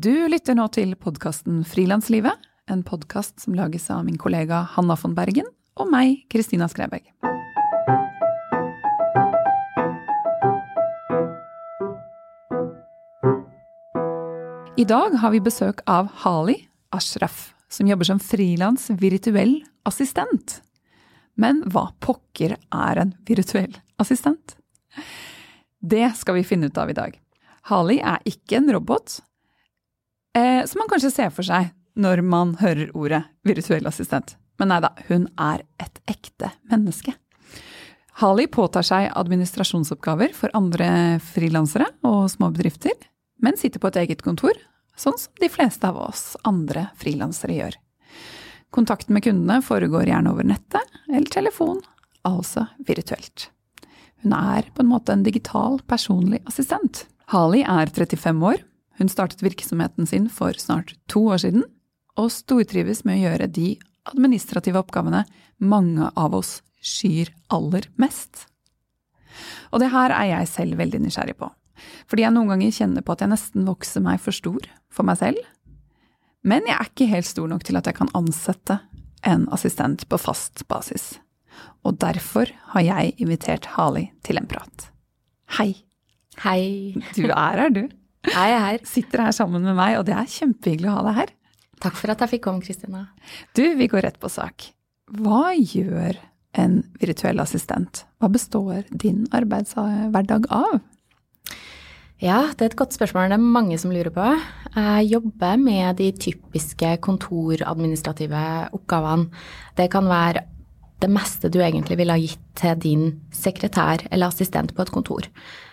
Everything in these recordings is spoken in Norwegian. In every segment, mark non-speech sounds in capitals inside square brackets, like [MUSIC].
Du lytter nå til podkasten Frilanslivet, en podkast som lages av min kollega Hanna von Bergen og meg, Kristina Skrebegg. I dag har vi besøk av Hali Ashraf, som jobber som frilans virtuell assistent. Men hva pokker er en virtuell assistent? Det skal vi finne ut av i dag. Hali er ikke en robot, eh, som man kanskje ser for seg når man hører ordet virtuell assistent. Men nei da, hun er et ekte menneske. Hali påtar seg administrasjonsoppgaver for andre frilansere og små bedrifter, men sitter på et eget kontor, sånn som de fleste av oss andre frilansere gjør. Kontakten med kundene foregår gjerne over nettet eller telefon, altså virtuelt. Hun er på en måte en digital, personlig assistent. Hali er 35 år. Hun startet virksomheten sin for snart to år siden, og stortrives med å gjøre de administrative oppgavene mange av oss skyr aller mest. Og det her er jeg selv veldig nysgjerrig på, fordi jeg noen ganger kjenner på at jeg nesten vokser meg for stor for meg selv, men jeg er ikke helt stor nok til at jeg kan ansette en assistent på fast basis. Og derfor har jeg invitert Hali til en prat. Hei. Hei. Du er her, du. Jeg er her. Sitter her sammen med meg, og det er kjempehyggelig å ha deg her. Takk for at jeg fikk komme, Kristina. Du, vi går rett på sak. Hva gjør en virtuell assistent? Hva består din arbeidshverdag av? Ja, det er et godt spørsmål. Det er mange som lurer på. Jeg jobber med de typiske kontoradministrative oppgavene. Det kan være det meste du egentlig ville ha gitt til din sekretær eller assistent på et kontor.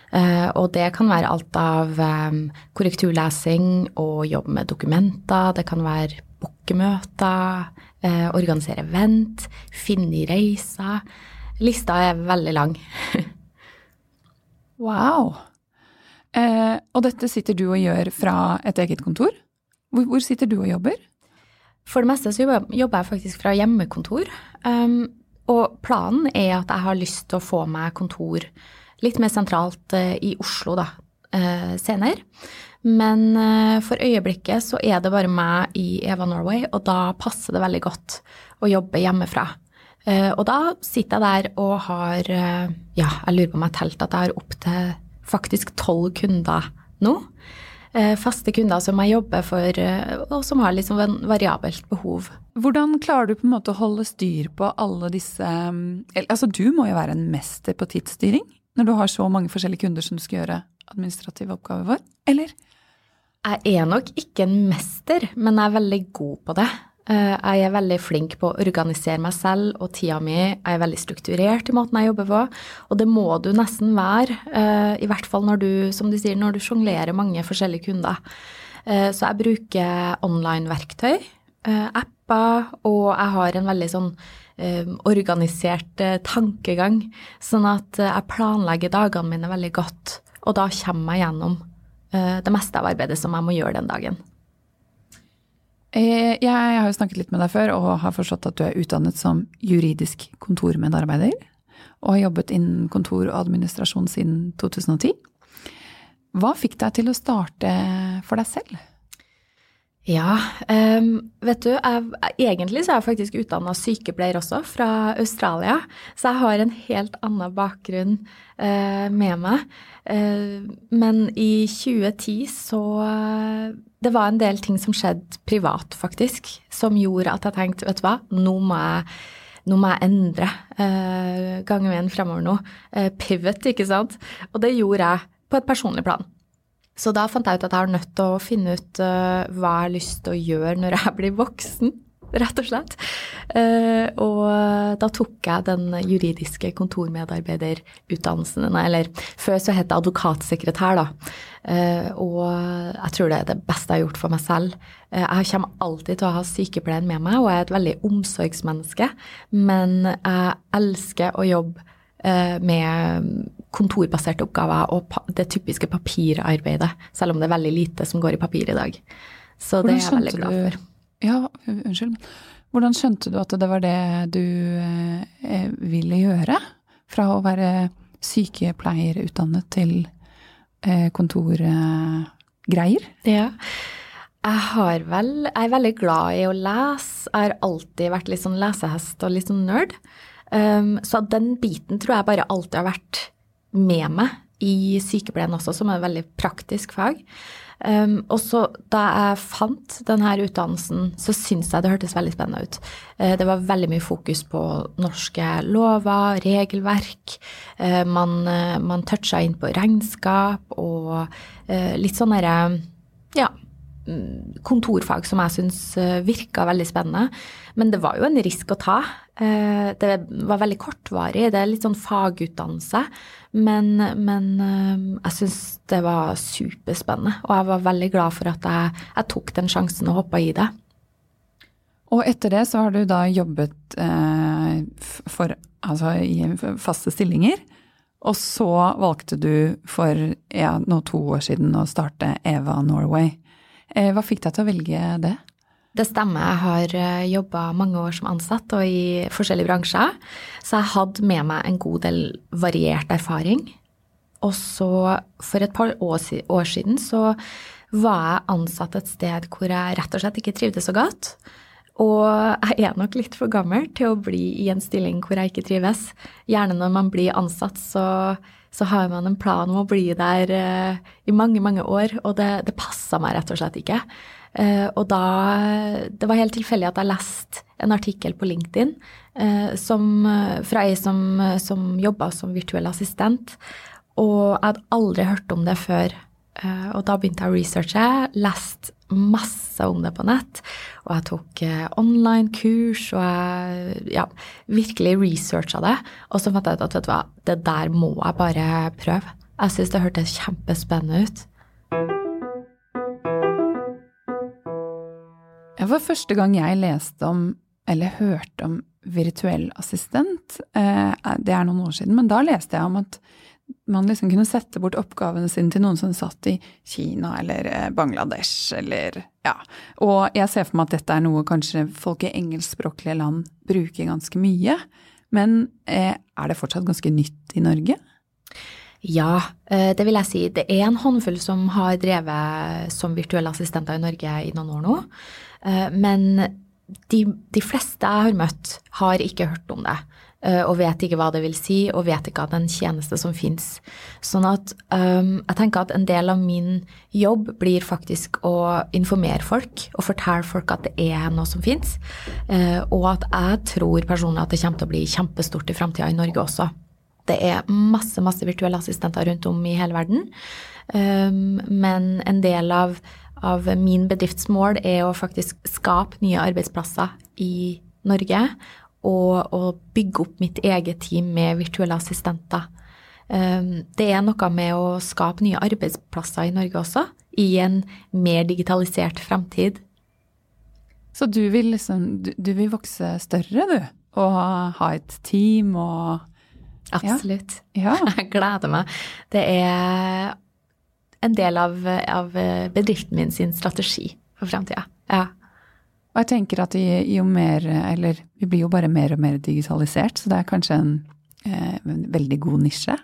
Uh, og det kan være alt av um, korrekturlesing og jobb med dokumenter. Det kan være bookemøter, uh, organisere event, finne reiser. Lista er veldig lang. [LAUGHS] wow. Uh, og dette sitter du og gjør fra et eget kontor? Hvor, hvor, sitter du og jobber? For det meste så jobber jeg faktisk fra hjemmekontor. Um, og planen er at jeg har lyst til å få meg kontor litt mer sentralt uh, i Oslo da, uh, senere. Men uh, for øyeblikket så er det bare meg i Eva Norway, og da passer det veldig godt å jobbe hjemmefra. og da sitter jeg der og har Ja, jeg lurer på om jeg har telt at jeg har opptil faktisk tolv kunder nå. Faste kunder som jeg jobber for, og som har liksom en variabelt behov. Hvordan klarer du på en måte å holde styr på alle disse Altså, du må jo være en mester på tidsstyring? Når du har så mange forskjellige kunder som du skal gjøre administrative oppgaver for, eller? Jeg er nok ikke en mester, men jeg er veldig god på det. Eh, jeg er veldig flink på å organisere meg selv og tida mi. Jeg er veldig strukturert i måten jeg jobber på, og det må du nesten være. Eh, I hvert fall når du, som du sier, når du sjonglerer mange forskjellige kunder. Eh, så jeg bruker online-verktøy, apper, og jeg har en veldig sånn organisert eh, tankegang. Sånn at eh, jeg planlegger dagene mine veldig godt, og da kommer jeg gjennom det meste av arbeidet som jeg må gjøre den dagen. Jeg har jo snakket litt med deg før og har forstått at du er utdannet som juridisk kontormedarbeider. Og har jobbet innen kontor og administrasjon siden 2010. Hva fikk deg til å starte for deg selv? Ja, um, vet du, jeg, egentlig så er jeg faktisk utdanna sykepleier også, fra Australia. Så jeg har en helt annen bakgrunn uh, med meg. Uh, men i 2010 så uh, Det var en del ting som skjedde privat, faktisk, som gjorde at jeg tenkte, vet du hva, nå må jeg nå må jeg endre uh, gangveien fremover nå. pivot, ikke sant. Og det gjorde jeg på et personlig plan. Så da fant jeg ut at jeg har nødt til å finne ut uh, hva jeg har lyst til å gjøre når jeg blir voksen, [LAUGHS] rett og slett. Uh, og da tok jeg den juridiske kontormedarbeiderutdannelsen, eller før så het det advokatsekretær, da. Og jeg tror det er det beste jeg har gjort for meg selv. jeg kommer alltid til å ha sykepleien med meg, og jeg er et veldig omsorgsmenneske, men jeg elsker å jobbe med kontorbaserte oppgaver og det typiske papirarbeidet, selv om det er veldig lite som går i papir i dag. Så det er jeg veldig glad for. Du, ja, unnskyld. Hvordan skjønte du at det var det du eh, ville gjøre? Fra å være sykepleierutdannet til eh, kontorgreier? ja. Jeg har vel Jeg er veldig glad i å lese. Jeg har alltid vært litt sånn lesehest og litt sånn nerd. Um, så den biten tror jeg bare alltid har vært med meg i sykepleien også, som er et veldig praktisk fag. Um, og så da jeg fant denne utdannelsen, så syntes jeg det hørtes veldig spennende ut. Uh, det var veldig mye fokus på norske lover, regelverk. Uh, man, uh, man toucha inn på regnskap og litt sånn derre ja, kontorfag som jeg syns eh, virka veldig spennende. Men det var jo en risk å ta. Eh, det var veldig kortvarig, det er litt sånn fagutdannelse. Men, men eh, jeg syns det var superspennende, og jeg var veldig glad for at jeg, jeg tok den sjansen og hoppa i det. Og etter det så har du da jobbet eh, for, altså, i faste stillinger. Og så valgte du for ja, nå to år siden å starte Eva Norway. Eh, hva fikk deg til å velge det? Det stemmer. Jeg har eh, jobba mange år som ansatt og i forskjellige bransjer. Så jeg hadde med meg en god del variert erfaring. Og så, for et par år siden, så var jeg ansatt et sted hvor jeg rett og slett ikke trivdes så godt. Og jeg er nok litt for gammel til å bli i en stilling hvor jeg ikke trives. Gjerne når man blir ansatt, så så har man en plan om å bli der uh, i mange, mange år, og det, det passa meg rett og slett ikke. Uh, og da Det var helt tilfeldig at jeg leste en artikkel på LinkedIn uh, som, fra ei som, som jobba som virtuell assistent, og jeg hadde aldri hørt om det før. Og da begynte jeg å researche, leste masse om det på nett. Og jeg tok eh, online-kurs, og jeg ja, virkelig researcha det. Og så fant jeg ut at vet du hva, det der må jeg bare prøve. Jeg syns det hørtes kjempespennende ut. Det var første gang jeg leste om, eller hørte om, virtuell assistent. Eh, det er noen år siden, men da leste jeg om at man liksom kunne sette bort oppgavene sine til noen som satt i Kina eller eh, Bangladesh eller ja. Og jeg ser for meg at dette er noe kanskje folk i engelskspråklige land bruker ganske mye. Men eh, er det fortsatt ganske nytt i Norge? Ja, eh, det vil jeg si. Det er en håndfull som har drevet som virtuelle assistenter i Norge i noen år nå. Men de, de fleste jeg har møtt, har ikke hørt om det. Eh, og vet ikke hva det vil si, og vet ikke at det er en tjeneste som fins. Sånn at um, jeg tenker at en del av min jobb blir faktisk å informere folk og fortelle folk at det er noe som fins, uh, og at jeg tror personlig at det kommer til å bli kjempestort i framtida i Norge også. Det er masse, masse virtuelle assistenter rundt om i hele verden, um, men en del av, av min bedriftsmål er å faktisk skape nye arbeidsplasser i Norge og, og bygge opp mitt eget team med virtuelle assistenter. Um, det er noe med å skape nye arbeidsplasser i Norge også, i en mer digitalisert fremtid. Så du vil liksom Du, du vil vokse større, du? Og ha et team og Absolutt. Ja. [LAUGHS] Jeg gleder meg. Det er en del av, av bedriften min sin strategi for fremtida. Ja. Og jeg tenker at jo mer Eller vi blir jo bare mer og mer digitalisert, så det er kanskje en, eh, en veldig god nisje.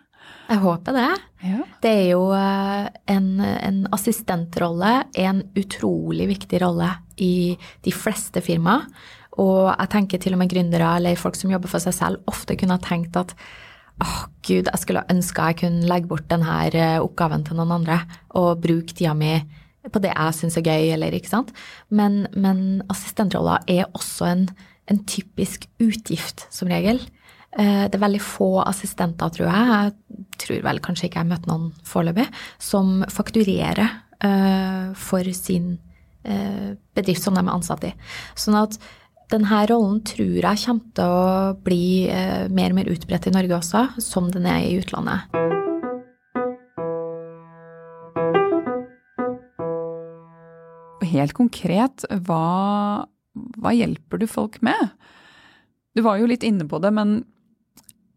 Jeg håper det. Ja. Det er jo eh, en, en assistentrolle, en utrolig viktig rolle i de fleste firmaer. Og jeg tenker til og med gründere eller folk som jobber for seg selv, ofte kunne ha tenkt at åh, oh, gud, jeg skulle ønske jeg kunne legge bort denne eh, oppgaven til noen andre og bruke tida mi på det jeg syns er gøy, eller ikke sant. Men, men assistentroller er også en, en, typisk utgift, som regel. Eh, det er veldig få assistenter, tror jeg, jeg tror vel kanskje ikke jeg har møtt noen foreløpig, som fakturerer uh, for sin uh, bedrift som de er ansatt i. Sånn at denne rollen tror jeg kommer til å bli mer og mer utbredt i Norge også, som den er i utlandet. Helt konkret, hva, hva hjelper du folk med? Du var jo litt inne på det, men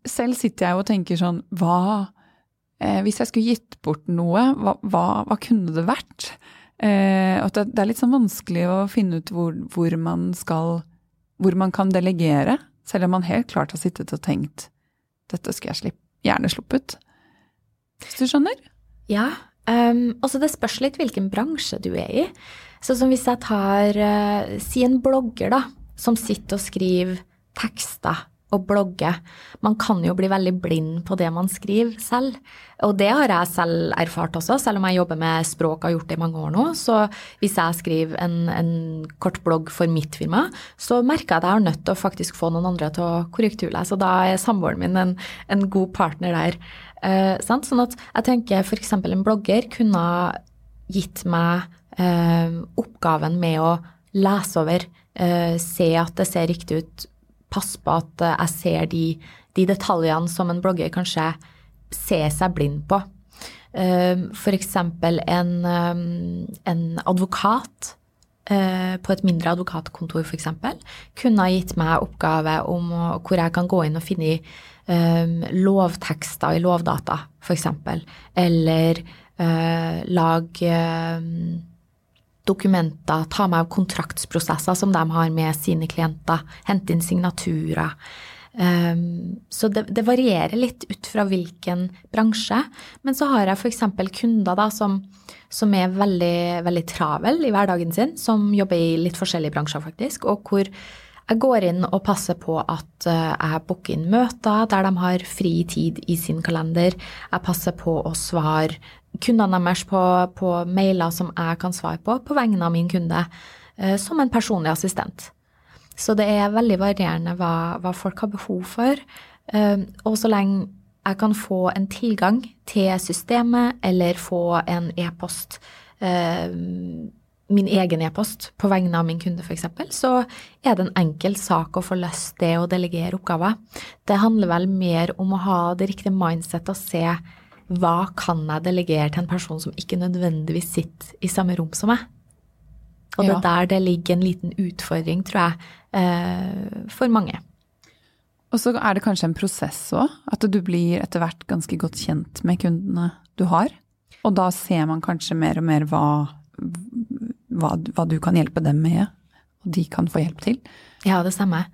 selv sitter jeg og tenker sånn Hva eh, Hvis jeg skulle gitt bort noe, hva, hva, hva kunne det vært? Eh, det, det, er litt sånn vanskelig å finne ut hvor, hvor, man skal Hvor man kan delegere, selv om man helt klart har sittet og tenkt dette skulle jeg slipp, gjerne sluppet. Hvis du skjønner? Ja. Um, altså det spørs litt hvilken bransje du er i. Så som hvis jeg tar uh, Si en blogger, da, som sitter og skriver tekster og blogger. Man kan jo bli veldig blind på det man skriver selv. Og det har jeg selv erfart også, selv om jeg jobber med språk og har gjort det i mange år nå. Så hvis jeg skriver en, en kort blogg for mitt firma, så merker jeg at jeg er nødt til å faktisk få noen andre til å korrekturlese. Og da er samboeren min en, en, god partner der. Uh, sånn at jeg tenker f.eks. en blogger kunne gitt meg oppgaven med å lese over, uh, se at det ser riktig ut passe på at eh, jeg ser de, de, detaljene som en blogger kanskje ser seg blind på. Ehm, F.eks. En, en advokat eh, på et mindre advokatkontor f.eks. kunne ha gitt meg oppgave om hvor jeg kan gå inn og finne um, lovtekster i Lovdata f.eks. Eller uh, lage um, dokumenter, ta meg av kontraktsprosesser som de har med sine klienter, hente inn signaturer. Um, så det, det, varierer litt ut fra hvilken bransje. Men så har jeg f.eks. kunder da, som, som, er veldig, veldig travel i hverdagen sin, som jobber i litt forskjellige bransjer, faktisk, og hvor jeg går inn og passer på at uh, jeg booker inn møter der de har fri tid i sin kalender. Jeg passer på å svare kundene deres på, på, mailer som jeg kan svare på, på vegne av min kunde, eh, som en personlig assistent. Så det er veldig varierende hva, hva folk har behov for. Eh, og så lenge jeg kan få en tilgang til systemet eller få en e-post, eh, min egen e-post på vegne av min kunde f.eks., så er det en enkel sak å få løst det å delegere oppgaver. Det handler vel mer om å ha det riktige mindsettet og se hva kan jeg delegere til en person som ikke nødvendigvis sitter i samme rom som meg? Og det er der det ligger en liten utfordring, tror jeg, eh, for mange. Og så er det kanskje en prosess òg, at du blir etter hvert ganske godt kjent med kundene du har. Og da ser man kanskje mer og mer hva, hva, hva du kan hjelpe dem med, og de kan få hjelp til. Ja, det stemmer.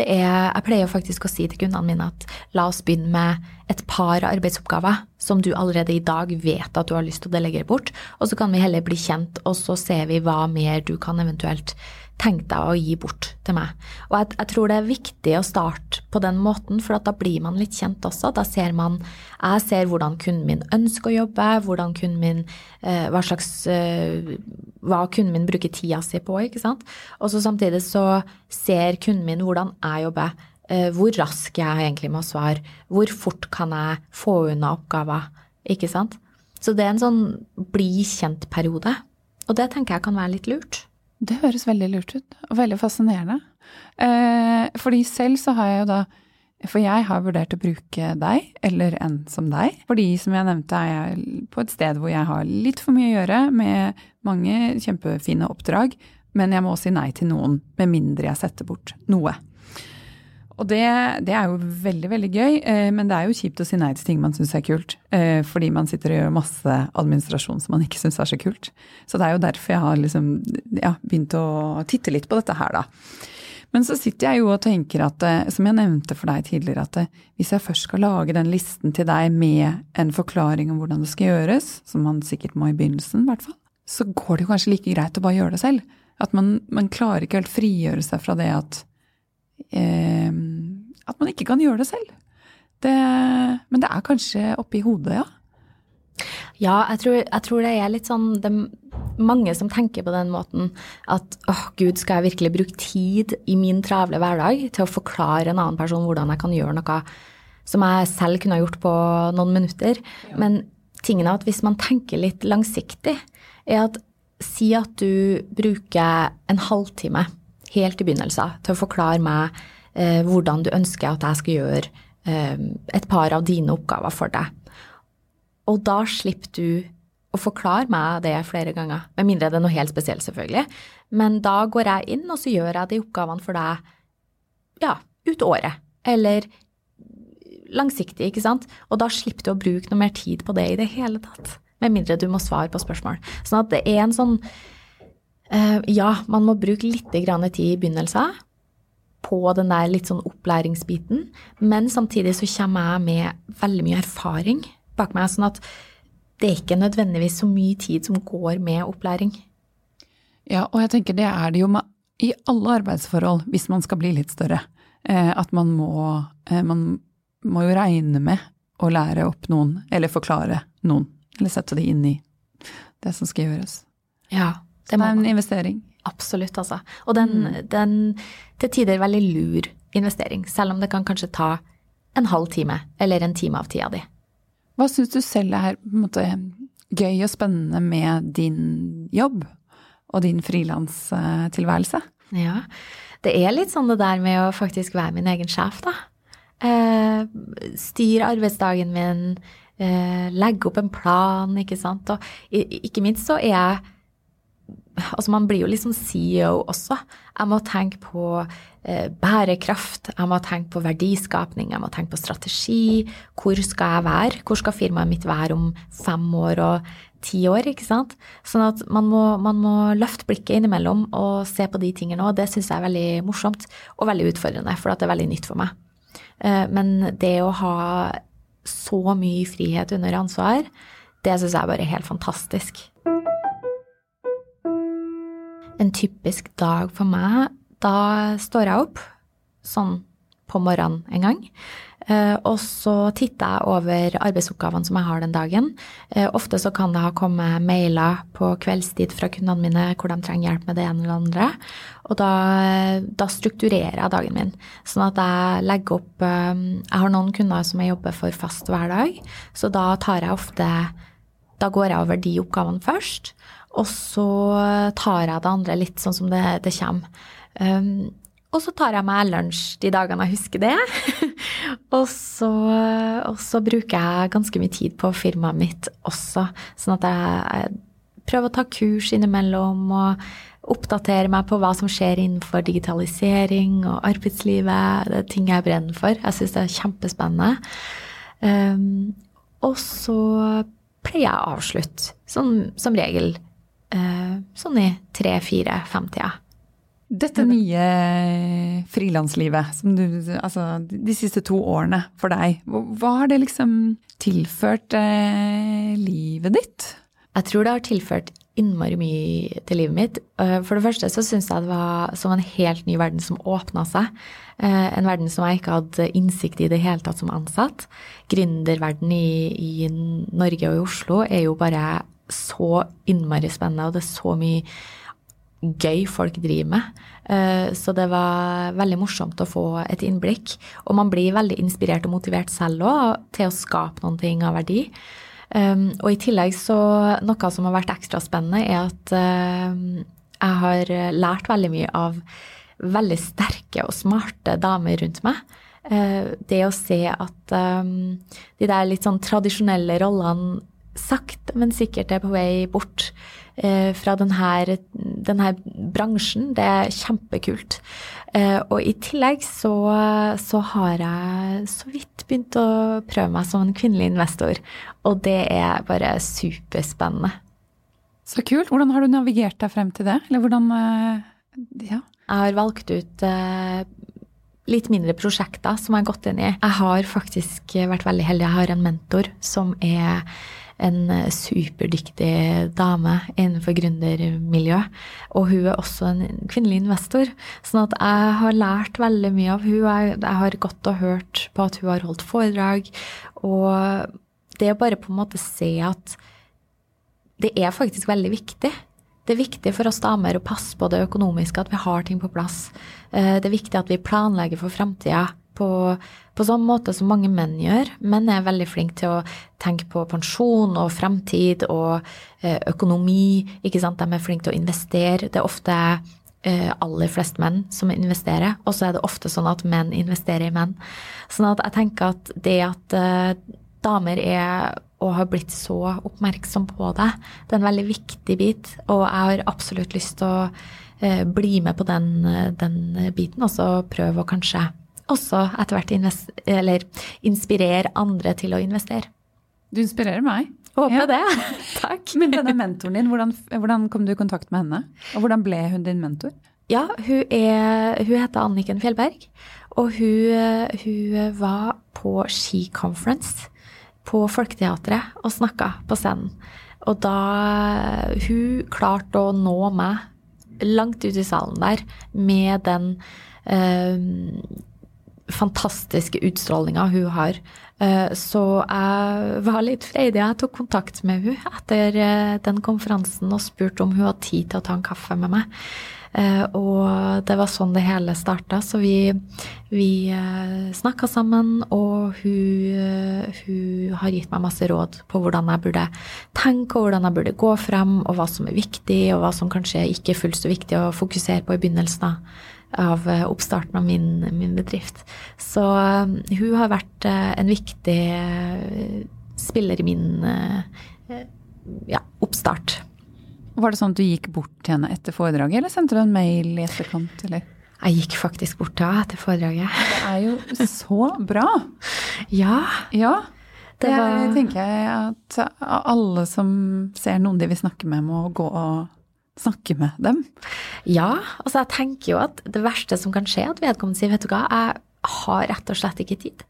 Det er, jeg pleier faktisk å si til kundene mine at la oss begynne med et par arbeidsoppgaver som du allerede i dag vet at du har lyst til å delegere bort, og så kan vi heller bli kjent, og så ser vi hva mer du kan eventuelt tenk deg å gi bort til meg. Og jeg, jeg, tror det er viktig å starte på den måten, for da blir man litt kjent også. Da ser man Jeg ser hvordan kunden min ønsker å jobbe, hvordan kunden min eh, Hva slags eh, Hva kunden min bruker tida si på, ikke sant. Og så samtidig så ser kunden min hvordan jeg jobber. Eh, hvor rask jeg er egentlig med å svare. Hvor fort kan jeg få unna oppgaver, ikke sant. Så det er en sånn bli kjent-periode. Og det tenker jeg kan være litt lurt. Det høres veldig lurt ut, og veldig fascinerende. Eh, fordi selv så har jeg jo da For jeg har vurdert å bruke deg, eller en som deg. Fordi som jeg nevnte, er jeg på et sted hvor jeg har litt for mye å gjøre med mange kjempefine oppdrag, men jeg må si nei til noen, med mindre jeg setter bort noe. Og det, det, er jo veldig veldig gøy, eh, men det er jo kjipt å si nei til ting man syns er kult. Eh, fordi man sitter og gjør masse administrasjon som man ikke syns er så kult. Så det er jo derfor jeg har liksom, ja, begynt å titte litt på dette her, da. Men så sitter jeg jo og tenker at, eh, som jeg nevnte for deg tidligere, at hvis jeg først skal lage den listen til deg med en forklaring om hvordan det skal gjøres, som man sikkert må i begynnelsen, i hvert fall, så går det jo kanskje like greit å bare gjøre det selv. At man, man klarer ikke helt frigjøre seg fra det at eh, at man ikke kan gjøre det selv. Det, men det er kanskje oppi hodet, ja? Ja, jeg tror, jeg tror, det er litt sånn det er mange som tenker på den måten at åh, gud, skal jeg virkelig bruke tid i min travle hverdag til å forklare en annen person hvordan jeg kan gjøre noe som jeg selv kunne ha gjort på noen minutter? Ja. Men tingen er at hvis man tenker litt langsiktig, er at si at du bruker en halvtime helt i begynnelsen til å forklare meg eh, hvordan du ønsker at jeg skal gjøre eh, et par av dine oppgaver for deg. Og da slipper du å forklare meg det flere ganger, med mindre det er noe helt spesielt, selvfølgelig. Men da går jeg inn, og så gjør jeg de oppgavene for deg ja, ut året. Eller langsiktig, ikke sant. Og da slipper du å bruke noe mer tid på det i det hele tatt. Med mindre du må svare på spørsmål. Sånn at det er en sånn ja, man må bruke litt tid i begynnelsen på den der litt sånn opplæringsbiten, men samtidig så kommer jeg med veldig mye erfaring bak meg, sånn at det er ikke nødvendigvis så mye tid som går med opplæring. Ja, og jeg tenker det er det jo med, i alle arbeidsforhold, hvis man skal bli litt større. Eh, at man må, eh, man må jo regne med å lære opp noen, eller forklare noen. Eller sette det inn i det som skal gjøres. Ja, det, det er en investering. Absolutt, altså. Og den, mm. den til tider veldig lur investering, selv om det kan kanskje ta en halv time eller en time av tida di. Hva syns du selv er måte, gøy og spennende med din jobb og din frilanstilværelse? Ja, det er litt sånn det der med å faktisk være min egen sjef, da. Eh, styre arbeidsdagen min, eh, legge opp en plan, ikke sant. Og ikke minst så er jeg Altså, man blir jo liksom CEO også. Jeg må tenke på eh, bærekraft, jeg må tenke på verdiskapning, jeg må tenke på strategi. Hvor skal jeg være? Hvor skal firmaet mitt være om fem år og ti år? ikke sant? Sånn at man må, man må løfte blikket innimellom og se på de tingene òg. Det syns jeg er veldig morsomt og veldig utfordrende, for det er veldig nytt for meg. Eh, men det å ha så mye frihet under ansvar, det syns jeg bare er helt fantastisk. En typisk dag for meg, da står jeg opp sånn på morgenen en gang. Eh, og så titter jeg over arbeidsoppgavene som jeg har den dagen. Eh, ofte så kan det ha kommet mailer på kveldstid fra kundene mine hvor de trenger hjelp med det ene eller andre. Og da, da, strukturerer jeg dagen min. Sånn at jeg legger opp eh, Jeg har noen kunder som jeg jobber for fast hver dag, så da tar jeg ofte Da går jeg over de oppgavene først. Og så tar jeg det andre litt sånn som det, det kommer. Um, og så tar jeg meg lunsj de dagene jeg husker det. [LAUGHS] og, så, og, så, bruker jeg ganske mye tid på firmaet mitt også, sånn at jeg, jeg prøver å ta kurs innimellom og oppdatere meg på hva som skjer innenfor digitalisering og arbeidslivet. Det er ting jeg brenner for. Jeg syns det er kjempespennende. Um, og så pleier jeg å avslutte, som, som regel sånn i tre-fire-fem-tida. Dette nye frilanslivet, som du Altså de siste to årene for deg, hva har det liksom tilført eh, livet ditt? Jeg tror det har tilført innmari mye til livet mitt. Eh, for det første så syns jeg det var som en helt ny verden som åpna seg. Eh, en verden som jeg ikke hadde innsikt i det hele tatt som ansatt. Gründerverden i, i Norge og i Oslo er jo bare så innmari spennende, og det er så mye gøy folk driver med. Eh, så det var veldig morsomt å få et innblikk. Og man blir veldig inspirert og motivert selv òg til å skape noen ting av verdi. Um, og i tillegg så Noe som har vært ekstra spennende, er at eh, jeg har lært veldig mye av veldig sterke og smarte damer rundt meg. Eh, det å se at de der litt sånn tradisjonelle rollene sakte, men sikkert er på vei bort eh, fra denne, denne, bransjen. Det er kjempekult. Eh, og i tillegg så, så, har jeg så vidt begynt å prøve meg som en kvinnelig investor. Og det er bare superspennende. Så kult. Hvordan har du navigert deg frem til det? Eller hvordan eh, Ja. Jeg har valgt ut eh, litt mindre prosjekter som jeg har gått inn i. Jeg har faktisk vært veldig heldig. Jeg har en mentor som er en eh, superdyktig dame innenfor gründermiljøet. Og hun er også en kvinnelig investor. Sånn at jeg har lært veldig mye av hun. Jeg, har gått og hørt på at hun har holdt foredrag. Og det å bare på en måte se at det er faktisk veldig viktig. Det er viktig for oss damer å passe på det økonomiske, at vi har ting på plass. Eh, det er viktig at vi planlegger for framtida på, på sånn måte som mange menn gjør. Menn er veldig flinke til å tenke på pensjon og fremtid og eh, økonomi. ikke sant? De er flinke til å investere. Det er ofte eh, aller flest menn som investerer, og så er det ofte sånn at menn investerer i menn. Sånn at jeg tenker at det at eh, damer er og har blitt så oppmerksom på det, det er en veldig viktig bit, og jeg har absolutt lyst til å bli med på den, den biten, og så prøve å kanskje også etter hvert inspirere andre til å investere. Du inspirerer meg. Håper ja. det. [LAUGHS] Takk. Men denne mentoren din, hvordan, hvordan, kom du i kontakt med henne? Og hvordan ble hun din mentor? Ja, hun, er, hun heter Anniken Fjellberg. Og hun, hun var på skiconference på Folketeatret og snakka på scenen. Og da hun klarte å nå meg langt ut i salen der med den eh, fantastiske utstrålinga hun har. Eh, så jeg var litt freidig. Jeg tok kontakt med hun etter eh, den konferansen og spurte om hun hadde tid til å ta en kaffe med meg. Eh, og det var sånn det hele starta. Så vi, vi snakka sammen, og hun, hun, har gitt meg masse råd på hvordan jeg burde tenke, og hvordan jeg burde gå frem, og hva som er viktig, og hva som kanskje ikke er fullt så viktig å fokusere på i begynnelsen av oppstarten av min, min bedrift. Så hun har vært en viktig spiller i min ja, oppstart. Var det sånn at du gikk bort til henne etter foredraget, eller sendte du en mail i etterkant, eller? Jeg gikk faktisk bort til henne etter foredraget. Det er jo så bra! [LAUGHS] ja. Ja. Det, det var... tenker jeg at alle som ser noen de vil snakke med, må gå og snakke med dem. Ja, altså jeg tenker jo at det verste som kan skje, at vedkommende sier vet du hva, jeg har rett og slett ikke tid.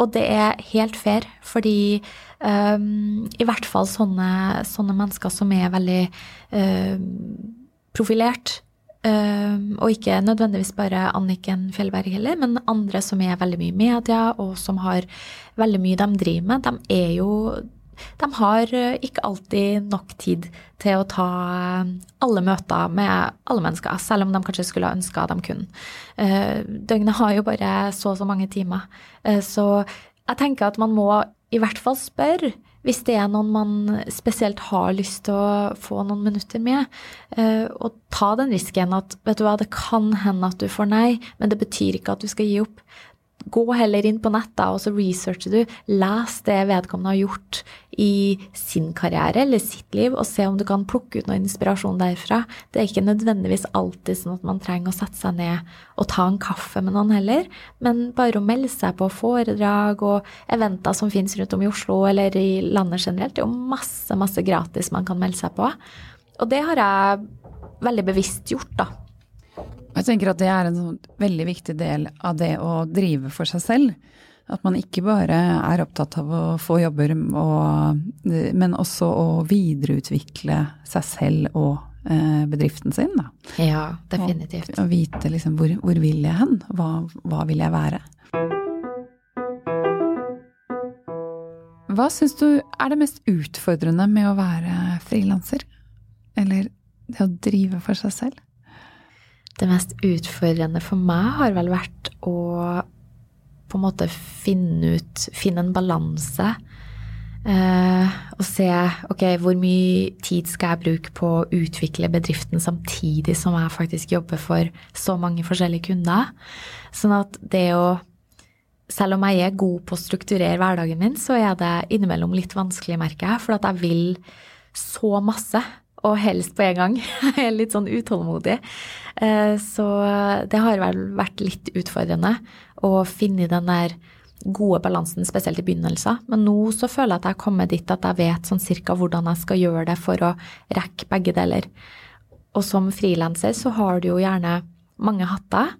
Og det er helt fair, fordi um, i hvert fall sånne, sånne, mennesker som er veldig um, profilert, um, og ikke nødvendigvis bare Anniken Fjellberg heller, men andre som er veldig mye i media, og som har veldig mye de driver med, de er jo de har eh, ikke alltid nok tid til å ta eh, alle møter med alle mennesker, selv om de kanskje skulle ha ønska de kunne. Eh, døgnet har jo bare så og så mange timer. Så jeg tenker at man må i hvert fall spørre hvis det er noen man spesielt har lyst til å få noen minutter med, og ta den risken at vet du hva, det kan hende at du får nei, men det betyr ikke at du skal gi opp. Gå heller inn på nettet og så researcher du. Les det vedkommende har gjort i sin karriere eller sitt liv, og se om du kan plukke ut noe inspirasjon derfra. Det er ikke nødvendigvis alltid sånn at man trenger å sette seg ned og ta en kaffe med noen heller, men bare å melde seg på foredrag og eventer som finnes rundt om i Oslo eller i landet generelt. Det er jo masse, masse gratis man kan melde seg på. Og det har jeg veldig bevisst gjort, da. Jeg tenker at det er en sånn veldig viktig del av det å drive for seg selv. At man ikke bare er opptatt av å få jobber, og, men også å videreutvikle seg selv og eh, bedriften sin. Da. Ja, definitivt. Og, og vite liksom hvor, hvor, vil jeg hen? Hva, hva vil jeg være? Hva syns du er det mest utfordrende med å være frilanser? Eller det å drive for seg selv? Det mest utfordrende for meg har vel vært å på en måte finne ut Finne en balanse. Eh, og se ok, hvor mye tid skal jeg bruke på å utvikle bedriften samtidig som jeg faktisk jobber for så mange forskjellige kunder. Sånn at det å Selv om jeg er god på å strukturere hverdagen min, så er det innimellom litt vanskelig, merker jeg. For at jeg vil så masse og helst på en gang. [LAUGHS] Jeg er litt sånn utålmodig. Eh, så det har vel vært litt utfordrende å finne den der gode balansen, spesielt i begynnelsen. Men nå så føler jeg at jeg har kommet dit at jeg vet sånn cirka hvordan jeg skal gjøre det for å rekke begge deler. Og som frilanser så har du jo gjerne mange hatter.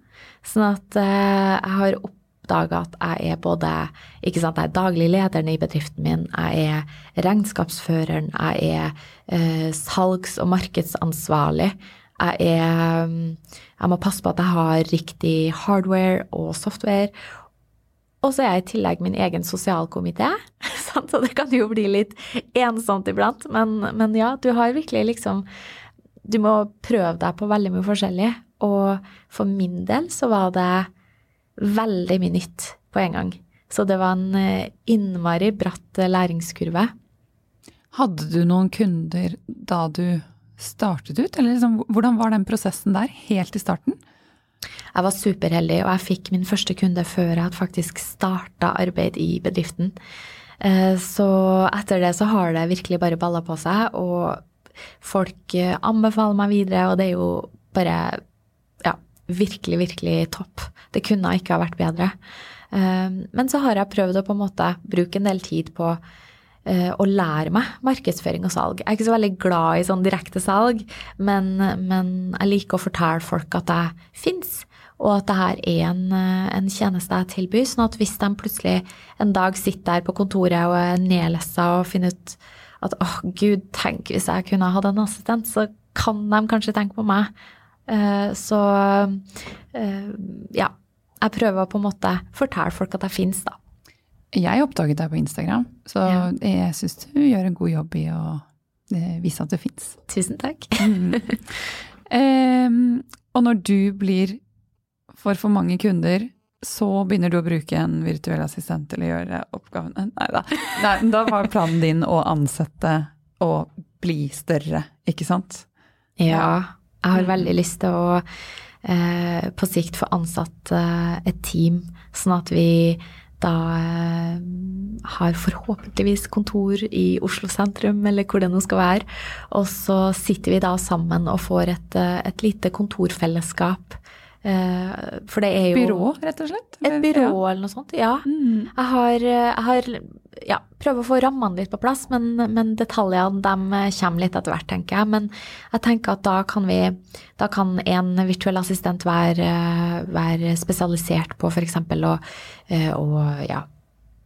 Sånn at eh, jeg har opp oppdaga at jeg er både ikke sant, jeg er daglig lederen i bedriften min, jeg er regnskapsføreren, jeg er eh, salgs- og markedsansvarlig. Jeg er Jeg må passe på at jeg har riktig hardware og software. Og så er jeg i tillegg min egen sosialkomité, [LAUGHS] så det kan jo bli litt ensomt iblant. Men, men ja, du har virkelig liksom Du må prøve deg på veldig mye forskjellig. Og for min del så var det veldig mye nytt på en gang. Så det var en eh, innmari bratt eh, læringskurve. Hadde du noen kunder da du startet ut, eller liksom, hvordan var den prosessen der, helt i starten? Jeg var superheldig, og jeg fikk min første kunde før jeg hadde faktisk starta arbeid i bedriften. Eh, så etter det så har det virkelig bare balla på seg, og folk anbefaler meg videre, og det er jo bare virkelig, virkelig topp. Det kunne ikke ha vært bedre. Ehm, men så har jeg prøvd å på en måte bruke en del tid på eh, å lære meg markedsføring og salg. Jeg er ikke så veldig glad i sånn direkte salg, men, men jeg liker å fortelle folk at jeg fins, og at det her er en, en, tjeneste jeg tilbyr. Sånn at hvis de plutselig en dag sitter der på kontoret og er nedlessa og finner ut at åh, oh, gud, tenk hvis jeg kunne hatt en assistent, så kan de kanskje tenke på meg. Eh, så eh, ja. Jeg prøver på en måte fortelle folk at jeg fins, da. Jeg oppdaget deg på Instagram, så Ja. jeg syns du gjør en god jobb i å eh, vise at du fins. Tusen takk. Em, [LAUGHS] og når du blir for for mange kunder, så begynner du å bruke en virtuell assistent til å gjøre oppgavene. [LAUGHS] Nei da. Nei, da var planen din å ansette og bli større, ikke sant? Ja, jeg har veldig lyst til å eh, på sikt få ansatt eh, et team, sånn at vi da eh, har forhåpentligvis kontor i Oslo sentrum, eller hvor det nå skal være. Og så sitter vi da sammen og får et, eh, et lite kontorfellesskap. Eh, for det er jo Byrå, rett og slett? Et byrå Ja. eller noe sånt, ja. Mm. Jeg har, jeg har ja, prøver å få rammene litt på plass, men, men detaljene de kommer litt etter hvert, tenker jeg. Men jeg tenker at da kan vi Da kan en virtuell assistent være, være spesialisert på f.eks. å, eh, å ja,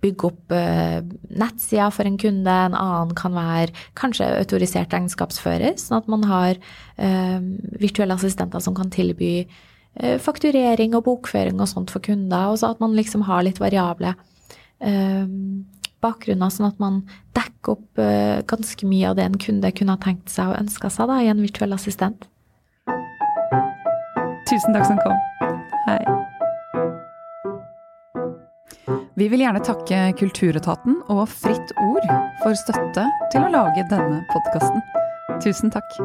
bygge opp nettsida nettsider for en kunde. En annen kan være kanskje autorisert regnskapsfører, sånn at man har eh, virtuelle assistenter som kan tilby eh, fakturering og bokføring og sånt for kunder, og så at man liksom har litt variable eh, bakgrunner, sånn at man dekker opp eh, ganske mye av det en kunde kunne ha tenkt seg og ønska seg da, i en virtuell assistent. Tusen takk som kom. Hei. Vi vil gjerne takke Kulturetaten og Fritt Ord for støtte til å lage denne podkasten. Tusen takk.